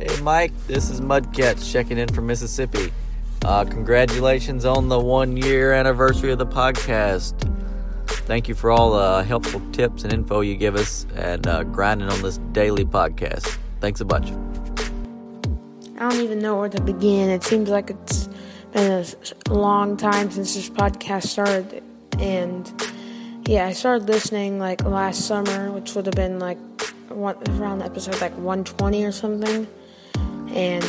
Hey, Mike, this is Mudcats checking in from Mississippi. Uh, congratulations on the one year anniversary of the podcast. Thank you for all the helpful tips and info you give us and uh, grinding on this daily podcast. Thanks a bunch. I don't even know where to begin. It seems like it's been a long time since this podcast started. And yeah, I started listening like last summer, which would have been like around episode like 120 or something and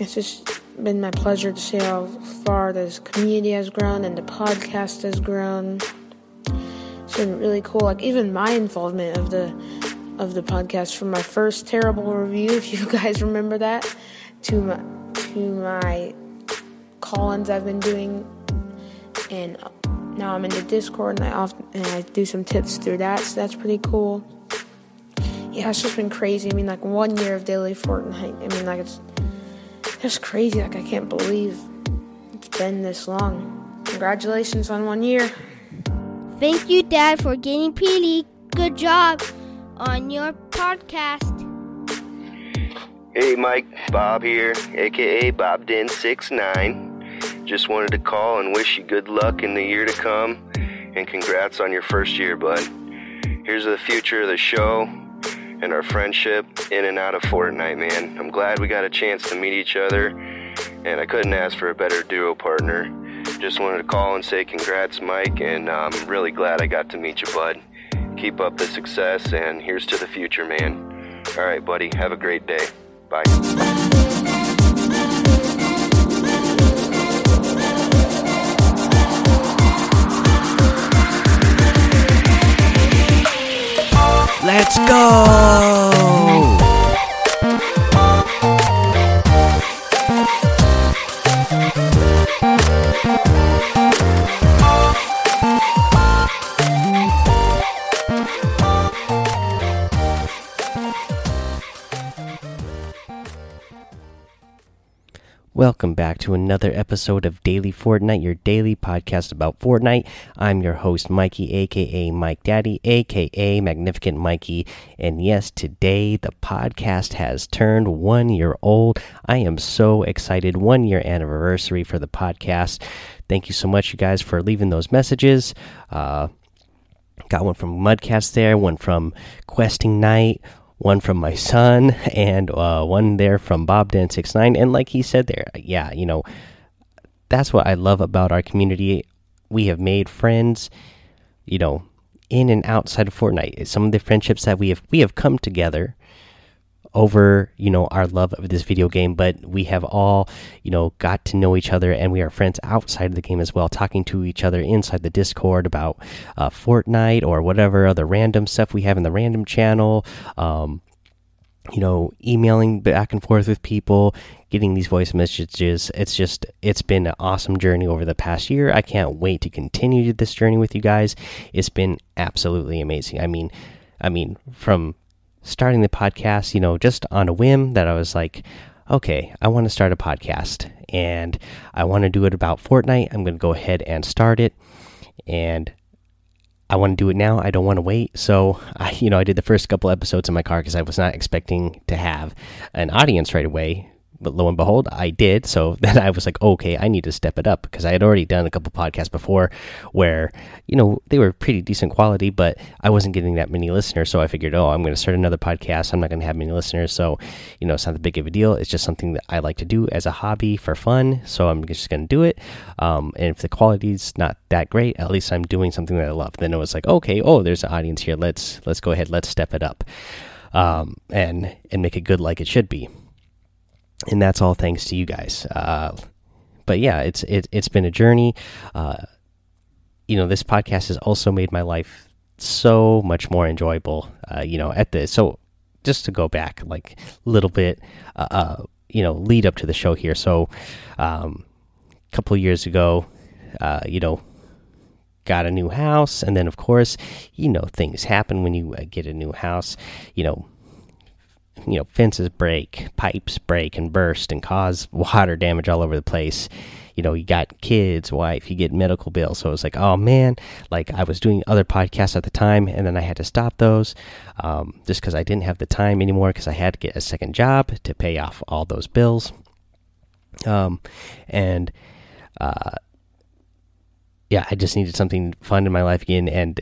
it's just been my pleasure to see how far this community has grown and the podcast has grown. It's been really cool. Like even my involvement of the of the podcast from my first terrible review, if you guys remember that, to my to my call-ins I've been doing, and now I'm in the Discord and I often and I do some tips through that. So that's pretty cool yeah, it's just been crazy. I mean, like one year of daily Fortnite. I mean, like it's just crazy. Like I can't believe it's been this long. Congratulations on one year. Thank you, Dad, for getting pretty good job on your podcast. Hey, Mike, Bob here, aka Bob Den 69. Just wanted to call and wish you good luck in the year to come, and congrats on your first year, bud. Here's the future of the show and our friendship in and out of Fortnite, man. I'm glad we got a chance to meet each other, and I couldn't ask for a better duo partner. Just wanted to call and say congrats, Mike, and I'm really glad I got to meet you, bud. Keep up the success, and here's to the future, man. All right, buddy, have a great day. Bye. Let's go! Welcome back to another episode of Daily Fortnite, your daily podcast about Fortnite. I'm your host, Mikey, aka Mike Daddy, aka Magnificent Mikey. And yes, today the podcast has turned one year old. I am so excited. One year anniversary for the podcast. Thank you so much, you guys, for leaving those messages. Uh, got one from Mudcats there, one from Questing Night, one from my son, and uh, one there from Bob Dan six nine. And like he said there, yeah, you know, that's what I love about our community. We have made friends, you know, in and outside of Fortnite. Some of the friendships that we have we have come together over you know our love of this video game but we have all you know got to know each other and we are friends outside of the game as well talking to each other inside the discord about uh, fortnite or whatever other random stuff we have in the random channel um, you know emailing back and forth with people getting these voice messages. It's just it's been an awesome journey over the past year. I can't wait to continue this journey with you guys. It's been absolutely amazing. I mean i mean from starting the podcast, you know, just on a whim that I was like, okay, I want to start a podcast and I want to do it about Fortnite. I'm going to go ahead and start it. And I want to do it now. I don't want to wait. So, I, you know, I did the first couple episodes in my car because I was not expecting to have an audience right away but lo and behold, I did. So then I was like, okay, I need to step it up because I had already done a couple podcasts before where, you know, they were pretty decent quality, but I wasn't getting that many listeners. So I figured, oh, I'm going to start another podcast. I'm not going to have many listeners. So, you know, it's not that big of a deal. It's just something that I like to do as a hobby for fun. So I'm just going to do it. Um, and if the quality's not that great, at least I'm doing something that I love. Then it was like, okay, oh, there's an audience here. Let's, let's go ahead. Let's step it up. Um, and, and make it good like it should be and that's all thanks to you guys. Uh, but yeah, it's it, it's been a journey. Uh, you know, this podcast has also made my life so much more enjoyable. Uh, you know, at the so just to go back like a little bit, uh, uh, you know, lead up to the show here. So, um, a couple years ago, uh, you know, got a new house, and then of course, you know, things happen when you get a new house. You know, you know fences break, pipes break and burst and cause water damage all over the place. you know, you got kids, wife, you get medical bills. So it's like, oh man, like I was doing other podcasts at the time, and then I had to stop those um, just because I didn't have the time anymore because I had to get a second job to pay off all those bills. Um, and uh, yeah, I just needed something fun in my life again, and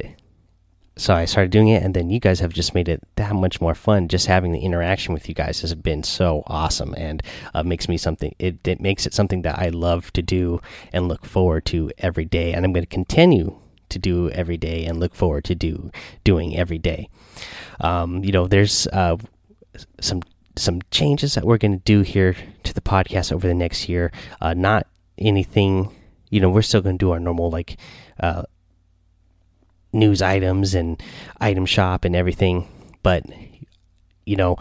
so I started doing it, and then you guys have just made it that much more fun. Just having the interaction with you guys has been so awesome, and uh, makes me something. It, it makes it something that I love to do and look forward to every day, and I'm going to continue to do every day and look forward to do doing every day. Um, you know, there's uh, some some changes that we're going to do here to the podcast over the next year. Uh, not anything, you know, we're still going to do our normal like uh, news items and item shop and everything. But you know,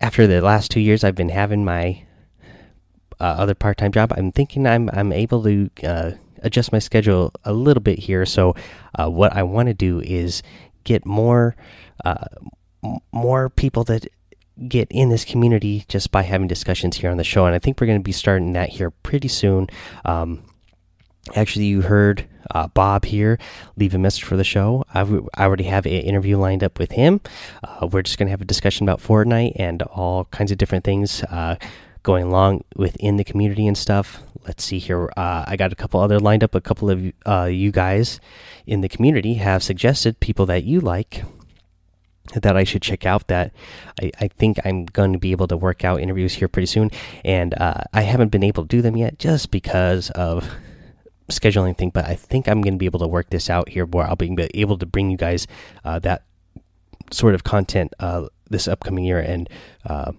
after the last two years, I've been having my uh, other part time job. I'm thinking I'm I'm able to uh, adjust my schedule a little bit here. So uh, what I want to do is get more uh, more people that get in this community just by having discussions here on the show and i think we're going to be starting that here pretty soon um, actually you heard uh, Bob here leave a message for the show. I, I already have an interview lined up with him. Uh, we're just going to have a discussion about Fortnite and all kinds of different things uh, going along within the community and stuff. Let's see here. Uh, I got a couple other lined up. A couple of uh, you guys in the community have suggested people that you like that I should check out that I, I, think I'm going to be able to work out interviews here pretty soon. And uh, I haven't been able to do them yet just because of scheduling thing, but I think I'm going to be able to work this out here where I'll be able to bring you guys uh, that sort of content uh, this upcoming year and uh,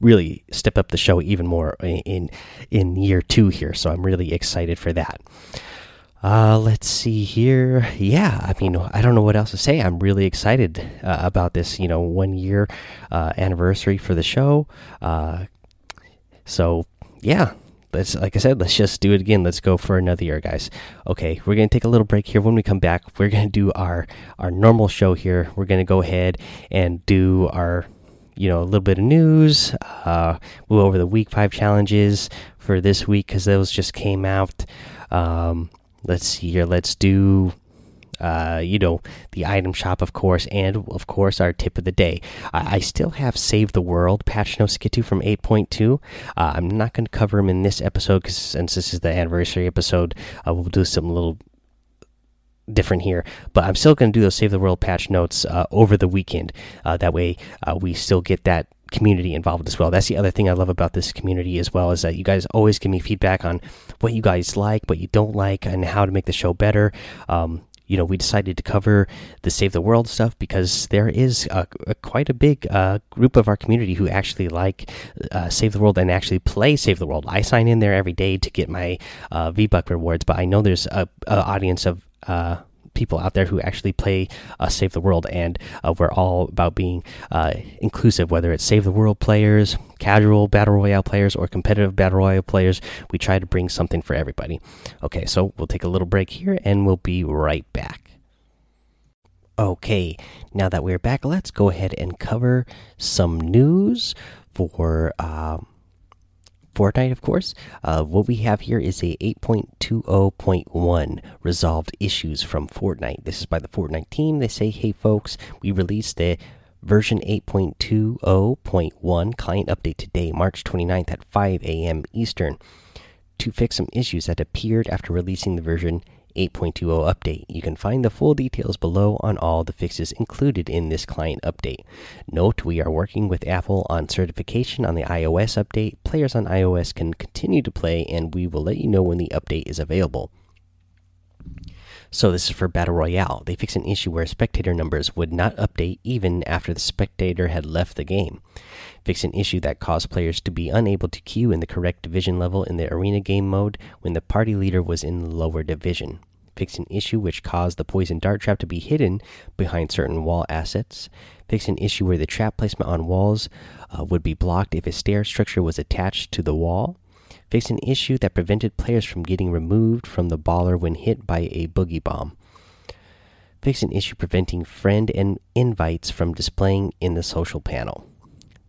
really step up the show even more in in year two here. So I'm really excited for that. Uh, let's see here. Yeah, I mean, I don't know what else to say. I'm really excited uh, about this, you know, one year uh, anniversary for the show. Uh, so, yeah, let's like I said, let's just do it again. Let's go for another year, guys. Okay, we're gonna take a little break here. When we come back, we're gonna do our our normal show here. We're gonna go ahead and do our you know a little bit of news. Uh, we'll go over the week five challenges for this week because those just came out. Um, let's see here. Let's do uh, you know, the item shop, of course, and of course our tip of the day. I, I still have Save the World patch notes to get to from 8.2. Uh, I'm not going to cover them in this episode because since this is the anniversary episode, uh, we'll do some little different here but i'm still going to do those save the world patch notes uh, over the weekend uh, that way uh, we still get that community involved as well. That's the other thing I love about this community as well is that you guys always give me feedback on what you guys like, what you don't like, and how to make the show better. Um, you know, we decided to cover the Save the World stuff because there is a, a, quite a big uh, group of our community who actually like uh, Save the World and actually play Save the World. I sign in there every day to get my uh, V Buck rewards, but I know there's a, a audience of uh, people out there who actually play uh, Save the World, and uh, we're all about being uh, inclusive, whether it's Save the World players, casual Battle Royale players, or competitive Battle Royale players. We try to bring something for everybody. Okay, so we'll take a little break here, and we'll be right back. Okay, now that we're back, let's go ahead and cover some news for. Um, Fortnite, of course. Uh, what we have here is a 8.20.1 resolved issues from Fortnite. This is by the Fortnite team. They say, hey, folks, we released the version 8.20.1 client update today, March 29th at 5 a.m. Eastern, to fix some issues that appeared after releasing the version 8.20 update. You can find the full details below on all the fixes included in this client update. Note we are working with Apple on certification on the iOS update. Players on iOS can continue to play, and we will let you know when the update is available. So, this is for Battle Royale. They fixed an issue where spectator numbers would not update even after the spectator had left the game. Fix an issue that caused players to be unable to queue in the correct division level in the arena game mode when the party leader was in the lower division. Fix an issue which caused the poison dart trap to be hidden behind certain wall assets. Fix an issue where the trap placement on walls uh, would be blocked if a stair structure was attached to the wall fixed an issue that prevented players from getting removed from the baller when hit by a boogie bomb. Fixed an issue preventing friend and invites from displaying in the social panel.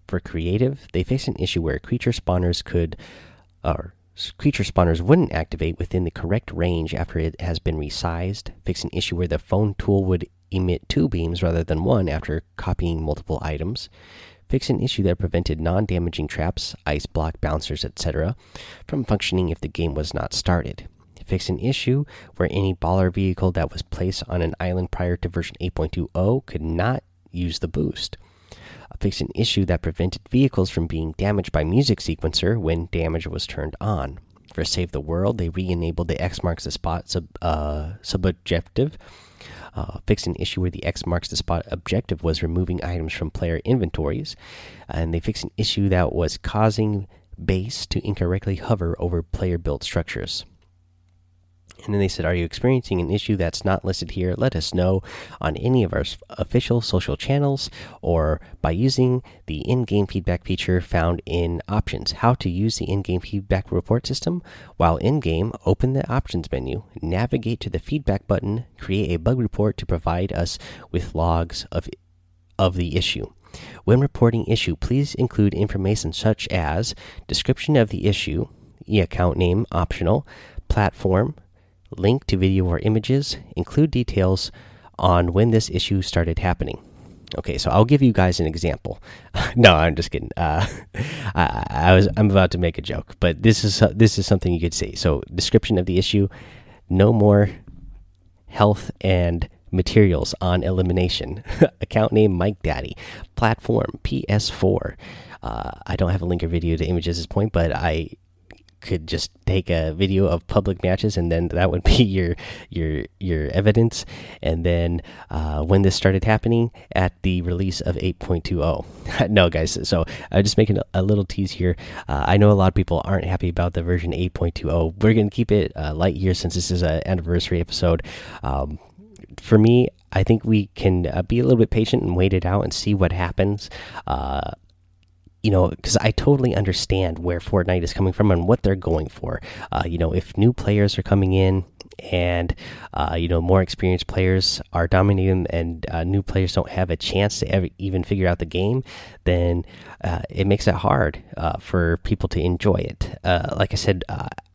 For creative, they fixed an issue where creature spawners could or creature spawners wouldn't activate within the correct range after it has been resized. Fix an issue where the phone tool would emit two beams rather than one after copying multiple items. Fix an issue that prevented non damaging traps, ice block bouncers, etc., from functioning if the game was not started. Fix an issue where any baller vehicle that was placed on an island prior to version 8.20 could not use the boost. Fix an issue that prevented vehicles from being damaged by Music Sequencer when damage was turned on. For Save the World, they re enabled the X marks the spot sub, uh, uh, fixed an issue where the X marks the spot objective was removing items from player inventories, and they fixed an issue that was causing base to incorrectly hover over player built structures. And then they said, Are you experiencing an issue that's not listed here? Let us know on any of our official social channels or by using the in game feedback feature found in Options. How to use the in game feedback report system. While in game, open the Options menu, navigate to the feedback button, create a bug report to provide us with logs of, of the issue. When reporting issue, please include information such as description of the issue, e account name optional, platform, link to video or images, include details on when this issue started happening. Okay, so I'll give you guys an example. no, I'm just kidding. Uh, I, I, was I'm about to make a joke, but this is this is something you could see. So, description of the issue: no more health and materials on elimination. Account name Mike Daddy. Platform PS4. Uh, I don't have a link or video to images at this point, but I could just take a video of public matches and then that would be your your your evidence. And then uh, when this started happening at the release of 8.20 no guys so i'm just making a, little tease here. Uh, i know a lot of people aren't happy about the version 8.20 we're going to keep it uh, light here since this is an anniversary episode. Um, for me I think we can uh, be a little bit patient and wait it out and see what happens. Uh, you know, because I totally understand where Fortnite is coming from and what they're going for. Uh, you know, if new players are coming in and uh, you know more experienced players are dominating and uh, new players don't have a chance to ever even figure out the game, then uh, it makes it hard uh, for people to enjoy it. Uh, like I said,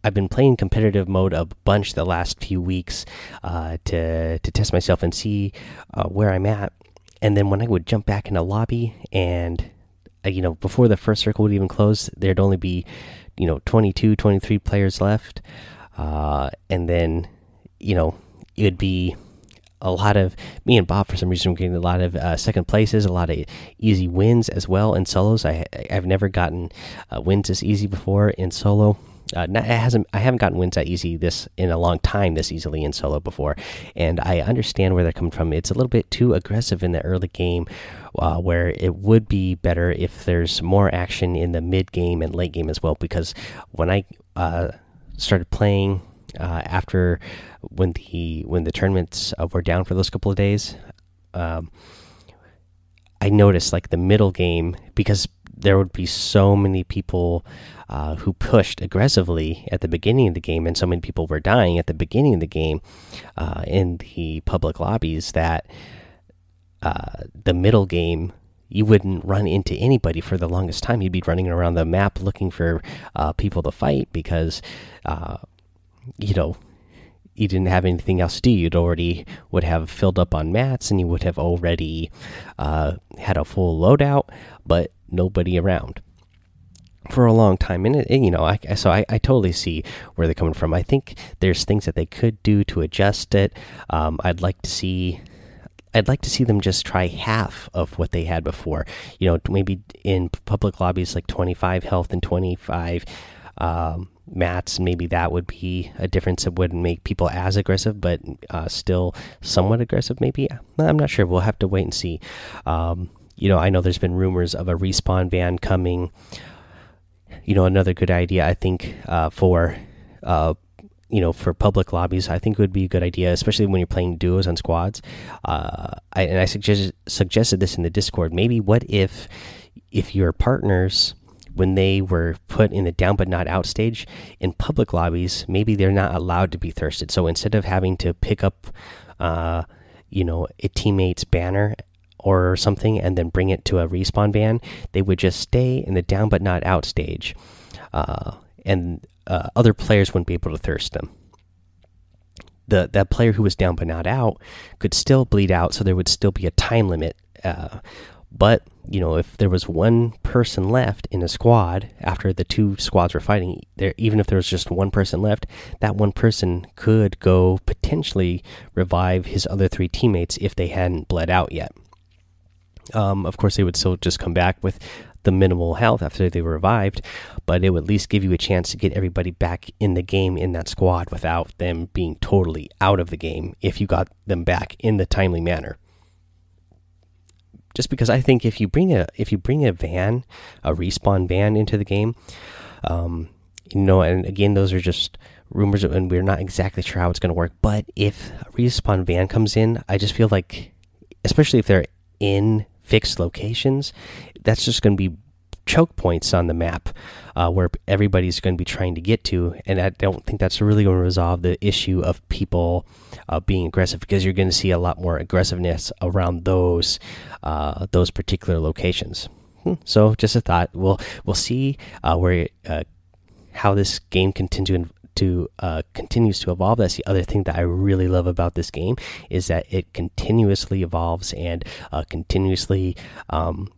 I've been playing competitive mode a bunch the last few weeks to to test myself and see where I'm at. And then when I would jump back in a lobby and you know, before the first circle would even close, there'd only be, you know, 22, 23 players left. Uh, and then, you know, it would be a lot of me and Bob for some reason getting a lot of uh, second places, a lot of easy wins as well in solos. I I've never gotten uh, wins this easy before in solo. Uh, not, it hasn't. I haven't gotten wins that easy this in a long time this easily in solo before, and I understand where they're coming from. It's a little bit too aggressive in the early game, uh, where it would be better if there's more action in the mid game and late game as well. Because when I uh, started playing uh, after when the when the tournaments uh, were down for those couple of days, um, I noticed like the middle game because there would be so many people uh, who pushed aggressively at the beginning of the game, and so many people were dying at the beginning of the game uh, in the public lobbies that uh, the middle game you wouldn't run into anybody for the longest time. You'd be running around the map looking for uh, people to fight because, uh, you know, you didn't have anything else to do. You'd already would have filled up on mats and you would have already uh, had a full loadout, but nobody around for a long time. And, you know I, so I, I, totally see where they're coming from. I think there's things that they could do to adjust it. Um, i'd like to see i'd like to see them just try half of what they had before. You know maybe in public lobbies like 25 health and 25 um, mats maybe that would be a difference that wouldn't make people as aggressive but uh, still somewhat aggressive maybe. I'm not sure. We'll have to wait and see. Um, you know i know there's been rumors of a respawn van coming. You know, another good idea I think uh, for uh, you know for public lobbies i think would be a good idea especially when you're playing duos and squads. Uh, I, and i suggested suggested this in the discord. Maybe what if if your partners when they were put in the down but not out stage in public lobbies maybe they're not allowed to be thirsted. So instead of having to pick up uh, you know a teammate's banner or something and then bring it to a respawn van, they would just stay in the down but not out stage. Uh, and uh, other players wouldn't be able to thirst them. The that player who was down but not out could still bleed out, so there would still be a time limit. Uh, but you know, if there was one person left in a squad after the two squads were fighting, there even if there was just one person left, that one person could go potentially revive his other three teammates if they hadn't bled out yet. Um, of course, they would still just come back with the minimal health after they were revived, but it would at least give you a chance to get everybody back in the game in that squad without them being totally out of the game if you got them back in the timely manner just because I think if you bring a if you bring a van, a respawn van into the game, um, you know, and again, those are just rumors, and we're not exactly sure how it's going to work. But if a respawn van comes in, I just feel like, especially if they're in fixed locations, that's just going to be choke points on the map uh, where everybody's going to be trying to get to. And I don't think that's really going to resolve the issue of people uh, being aggressive because you're going to see a lot more aggressiveness around those uh, those particular locations. Hmm. So just a thought. We'll we'll see uh, where uh, how this game continues uh, continues to evolve. That's the other thing that I really love about this game is that it continuously evolves and uh, continuously um,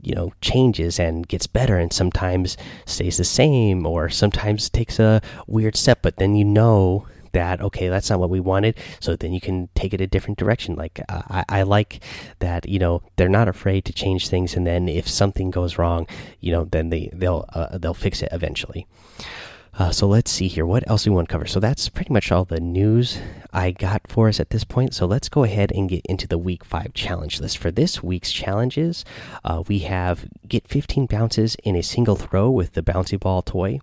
you know changes and gets better and sometimes stays the same or sometimes takes a weird step but then you know that okay that's not what we wanted. So then you can take it a different direction. Like uh, I, I like that you know they're not afraid to change things and then if something goes wrong you know then they they'll uh, they'll fix it eventually uh, so let's see here. What else we want to cover? So that's pretty much all the news I got for us at this point. So let's go ahead and get into the week five challenge list. For this week's challenges, uh, we have get 15 bounces in a single throw with the bouncy ball toy,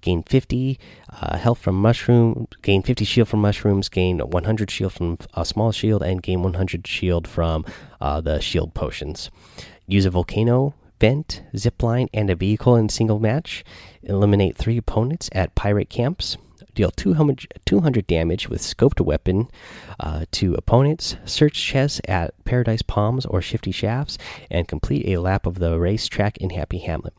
gain 50 uh, health from mushroom, gain 50 shield from mushrooms, gain 100 shield from a small shield, and gain 100 shield from uh, the shield potions. Use a volcano vent, zipline, and a vehicle in single match. Eliminate three opponents at pirate camps. Deal 200, 200 damage with scoped weapon uh, to opponents. Search chests at Paradise Palms or Shifty Shafts, and complete a lap of the racetrack in Happy Hamlet.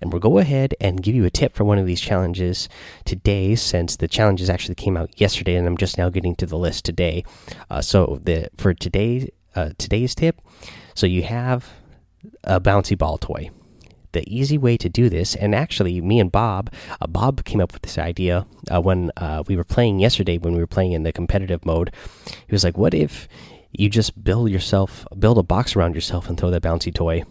And we'll go ahead and give you a tip for one of these challenges today, since the challenges actually came out yesterday, and I'm just now getting to the list today. Uh, so the for today uh, today's tip, so you have a bouncy ball toy. The easy way to do this, and actually, me and Bob, uh, Bob came up with this idea uh, when uh, we were playing yesterday. When we were playing in the competitive mode, he was like, "What if you just build yourself, build a box around yourself, and throw that bouncy toy?"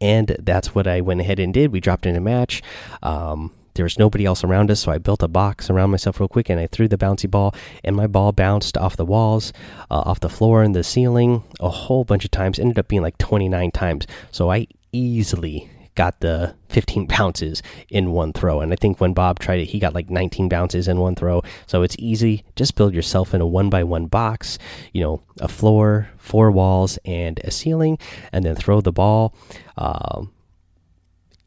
And that's what I went ahead and did. We dropped in a match. Um, there was nobody else around us, so I built a box around myself real quick and I threw the bouncy ball, and my ball bounced off the walls, uh, off the floor, and the ceiling a whole bunch of times. Ended up being like 29 times. So I easily got the 15 bounces in one throw. And I think when Bob tried it, he got like 19 bounces in one throw. So it's easy. Just build yourself in a one by one box, you know, a floor, four walls, and a ceiling, and then throw the ball. Um,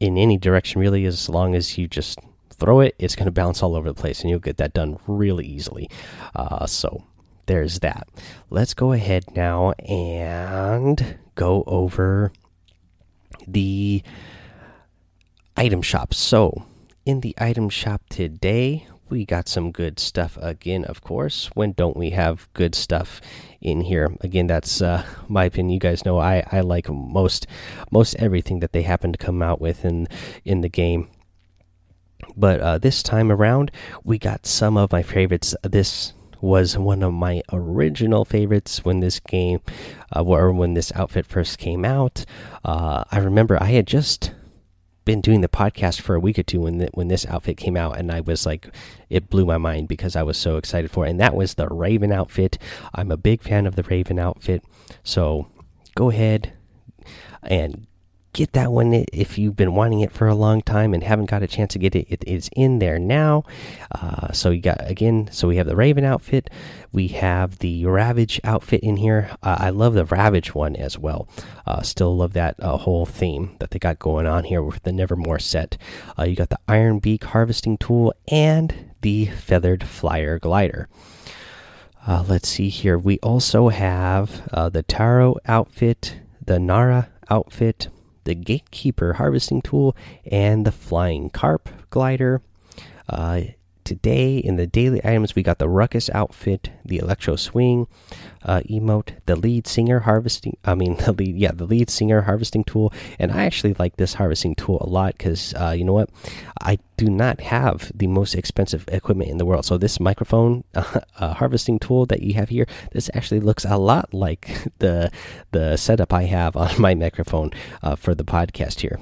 in any direction really as long as you just throw it it's going to bounce all over the place and you'll get that done really easily. Uh, so there's that. Let's go ahead now and go over the item shop so in the item shop today we got some good stuff again of course. When don't we have good stuff in here. Again that's uh, my opinion. You guys know i i like most most everything that they happen to come out with in in the game. But uh, this time around we got some of my favorites. This was one of my original favorites when this game uh, or when this outfit first came out. Uh, i remember i had just been doing the podcast for a week or two when the, when this outfit came out, and I was like, it blew my mind because I was so excited for it. And that was the Raven outfit. I'm a big fan of the Raven outfit, so go ahead and get that one if you've been wanting it for a long time and haven't got a chance to get it it is in there now. Uh, so you got again so we have the raven outfit. We have the ravage outfit in here. Uh, i love the ravage one as well. Uh, still love that uh, whole theme that they got going on here with the nevermore set. Uh, you got the iron beak harvesting tool and the feathered flyer glider. Uh, let's see here. We also have the taro outfit the nara outfit the Gatekeeper harvesting tool, and the Flying Carp glider. Uh, today in the daily items, we got the Ruckus outfit, the Electro Swing uh, emote, the lead singer harvesting. I mean, the lead, yeah, the lead singer harvesting tool. And I actually like this harvesting tool a lot because uh, you know what? I do not have the most expensive equipment in the world. So this microphone uh, harvesting tool that you have here, this actually looks a lot like the the setup I have on my microphone uh, for the podcast here.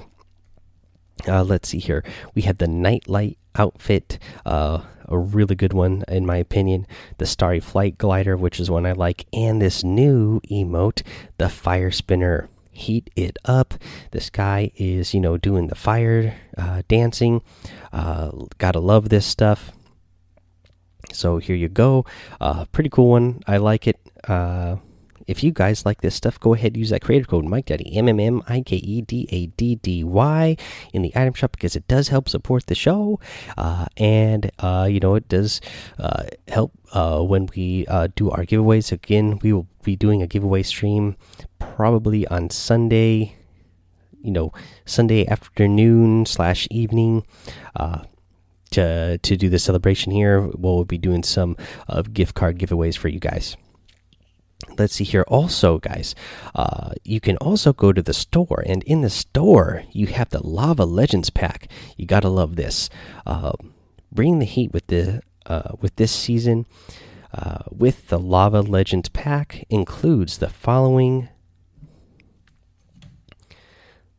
Uh, let's see here. We have the Nite Lite outfit, uh, a really good one in my opinion. The Starry Flight glider, which is one I like, and this new emote, the Fire Spinner. Heat it up. This guy is, you know, doing the fire uh, dancing. Uh, gotta love this stuff. So here you go. Uh, pretty cool one. I like it. Uh, if you guys like this stuff, go ahead use that creator code Mike Daddy M M M I K E D A D D Y in the item shop because it does help support the show, uh, and uh, you know it does uh, help uh, when we uh, do our giveaways. Again, we will be doing a giveaway stream probably on Sunday. You know, Sunday afternoon slash evening uh, to to do the celebration here. We'll be doing some of gift card giveaways for you guys let's see here also guys. Uh, you can also go to the store and in the store you have the lava legends pack. You gotta love this. Uh, bring the heat with the uh, with this season. Uh, with the lava legends pack includes the following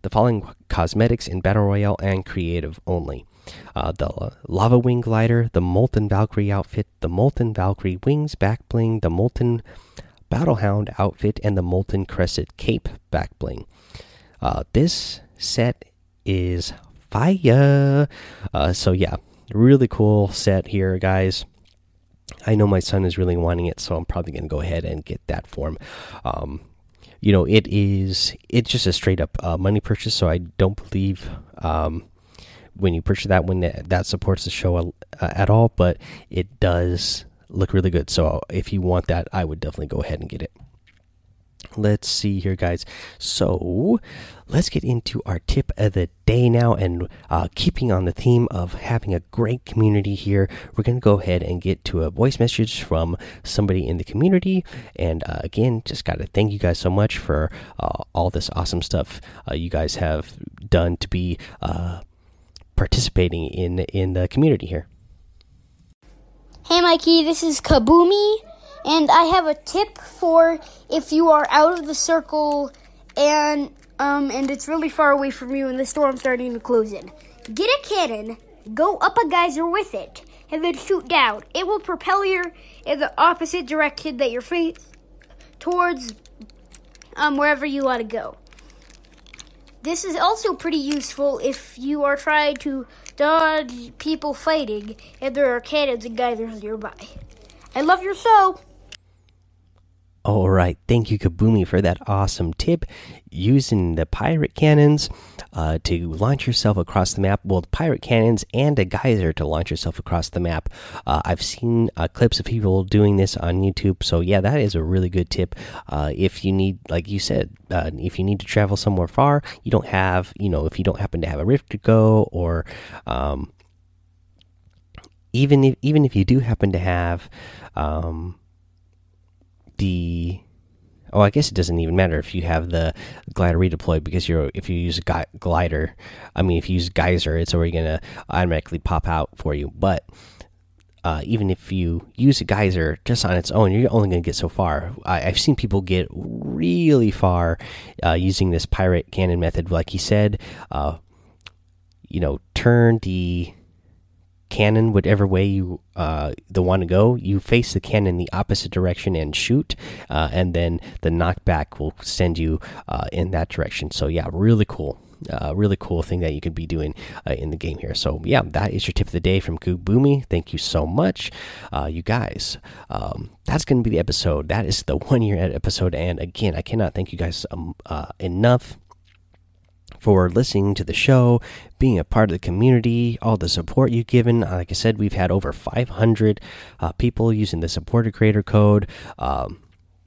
the following cosmetics in battle royale and creative only. Uh, the lava wing glider the molten valkyrie outfit the molten valkyrie wings back bling the molten Battlehound outfit and the Molten Crescent cape back bling. Uh, this set is fire. Uh, so yeah, really cool set here, guys. I know my son is really wanting it, so I'm probably gonna go ahead and get that for him. Um, you know, it is it's just a straight up uh, money purchase, so I don't believe um, when you purchase that one that, that supports the show uh, at all, but it does look really good. So if you want that, I would definitely go ahead and get it. Let's see here, guys. So let's get into our tip of the day now. And uh, keeping on the theme of having a great community here, we're going to go ahead and get to a voice message from somebody in the community. And uh, again, just got to thank you guys so much for uh, all this awesome stuff uh, you guys have done to be uh, participating in in the community here. Hey Mikey, this is Kabumi, and I have a tip for if you are out of the circle and um and it's really far away from you and the storm's starting to close in. Get a cannon, go up a geyser with it, and then shoot down. It will propel you in the opposite direction that you're facing towards um wherever you want to go. This is also pretty useful if you are trying to dodge people fighting and there are cannons and geysers nearby. I love your show. All right, thank you, Kabumi, for that awesome tip. Using the pirate cannons uh, to launch yourself across the map, well, pirate cannons and a geyser to launch yourself across the map. Uh, I've seen uh, clips of people doing this on YouTube, so yeah, that is a really good tip. Uh, if you need, like you said, uh, if you need to travel somewhere far, you don't have, you know, if you don't happen to have a rift to go, or um, even if even if you do happen to have. Um, the oh i guess it doesn't even matter if you have the glider redeployed because you're if you use a glider i mean if you use geyser it's already gonna automatically pop out for you but uh, even if you use a geyser just on its own, you're only going to get so far. I, have seen people get really far uh, using this pirate cannon method. Like he said, uh, you know, turn the cannon whatever way you uh, the want to go you face the cannon the opposite direction and shoot uh, and then the knockback will send you uh, in that direction so yeah really cool uh, really cool thing that you could be doing uh, in the game here. So yeah, that is your tip of the day from Boomy. Thank you so much, uh, you guys. Um, that's going to be the episode. That is the one year episode. And again, I cannot thank you guys um, enough for listening to the show, being a part of the community, all the support you've given. Like I said, we've had over 500 uh, people using the supporter creator code. Um,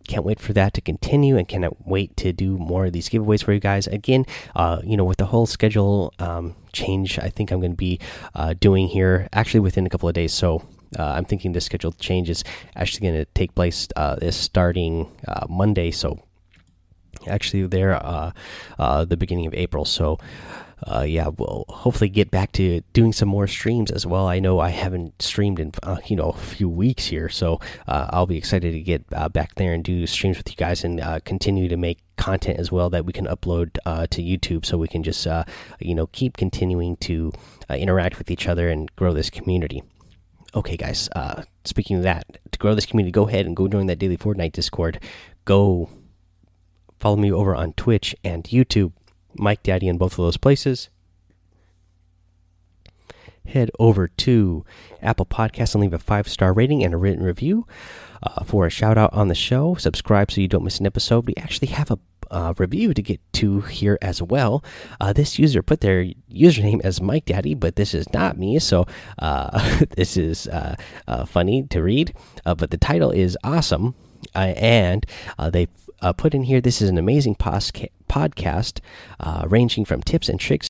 can't wait for that to continue and cannot wait to do more of these giveaways for you guys. Again, uh, you know, with the whole schedule um, change, I think I'm going to be uh, doing here actually within a couple of days. So uh, I'm thinking this schedule change is actually going to take place uh, this starting uh, Monday. So actually, there uh, uh, the beginning of April. So uh, yeah, we'll hopefully get back to doing some more streams as well. I know I haven't streamed in uh, you know a few weeks here, so uh, I'll be excited to get uh, back there and do streams with you guys and uh, continue to make content as well that we can upload uh, to YouTube, so we can just you know keep continuing to interact with each other and grow this community. Okay, guys. speaking of that, to grow this community, go ahead and go join that daily Fortnite Discord. Go follow me over on Twitch and YouTube Mike Daddy in both of those places. Head over to Apple Podcasts and leave a five star rating and a written review uh, for a shout out on the show. Subscribe so you don't miss an episode. We actually have a uh, review to get to here as well. Uh, this user put their username as Mike Daddy, but this is not me, so uh, this is uh, uh, funny to read. but the title is awesome, and they put in here this is an amazing podcast uh, ranging from tips and tricks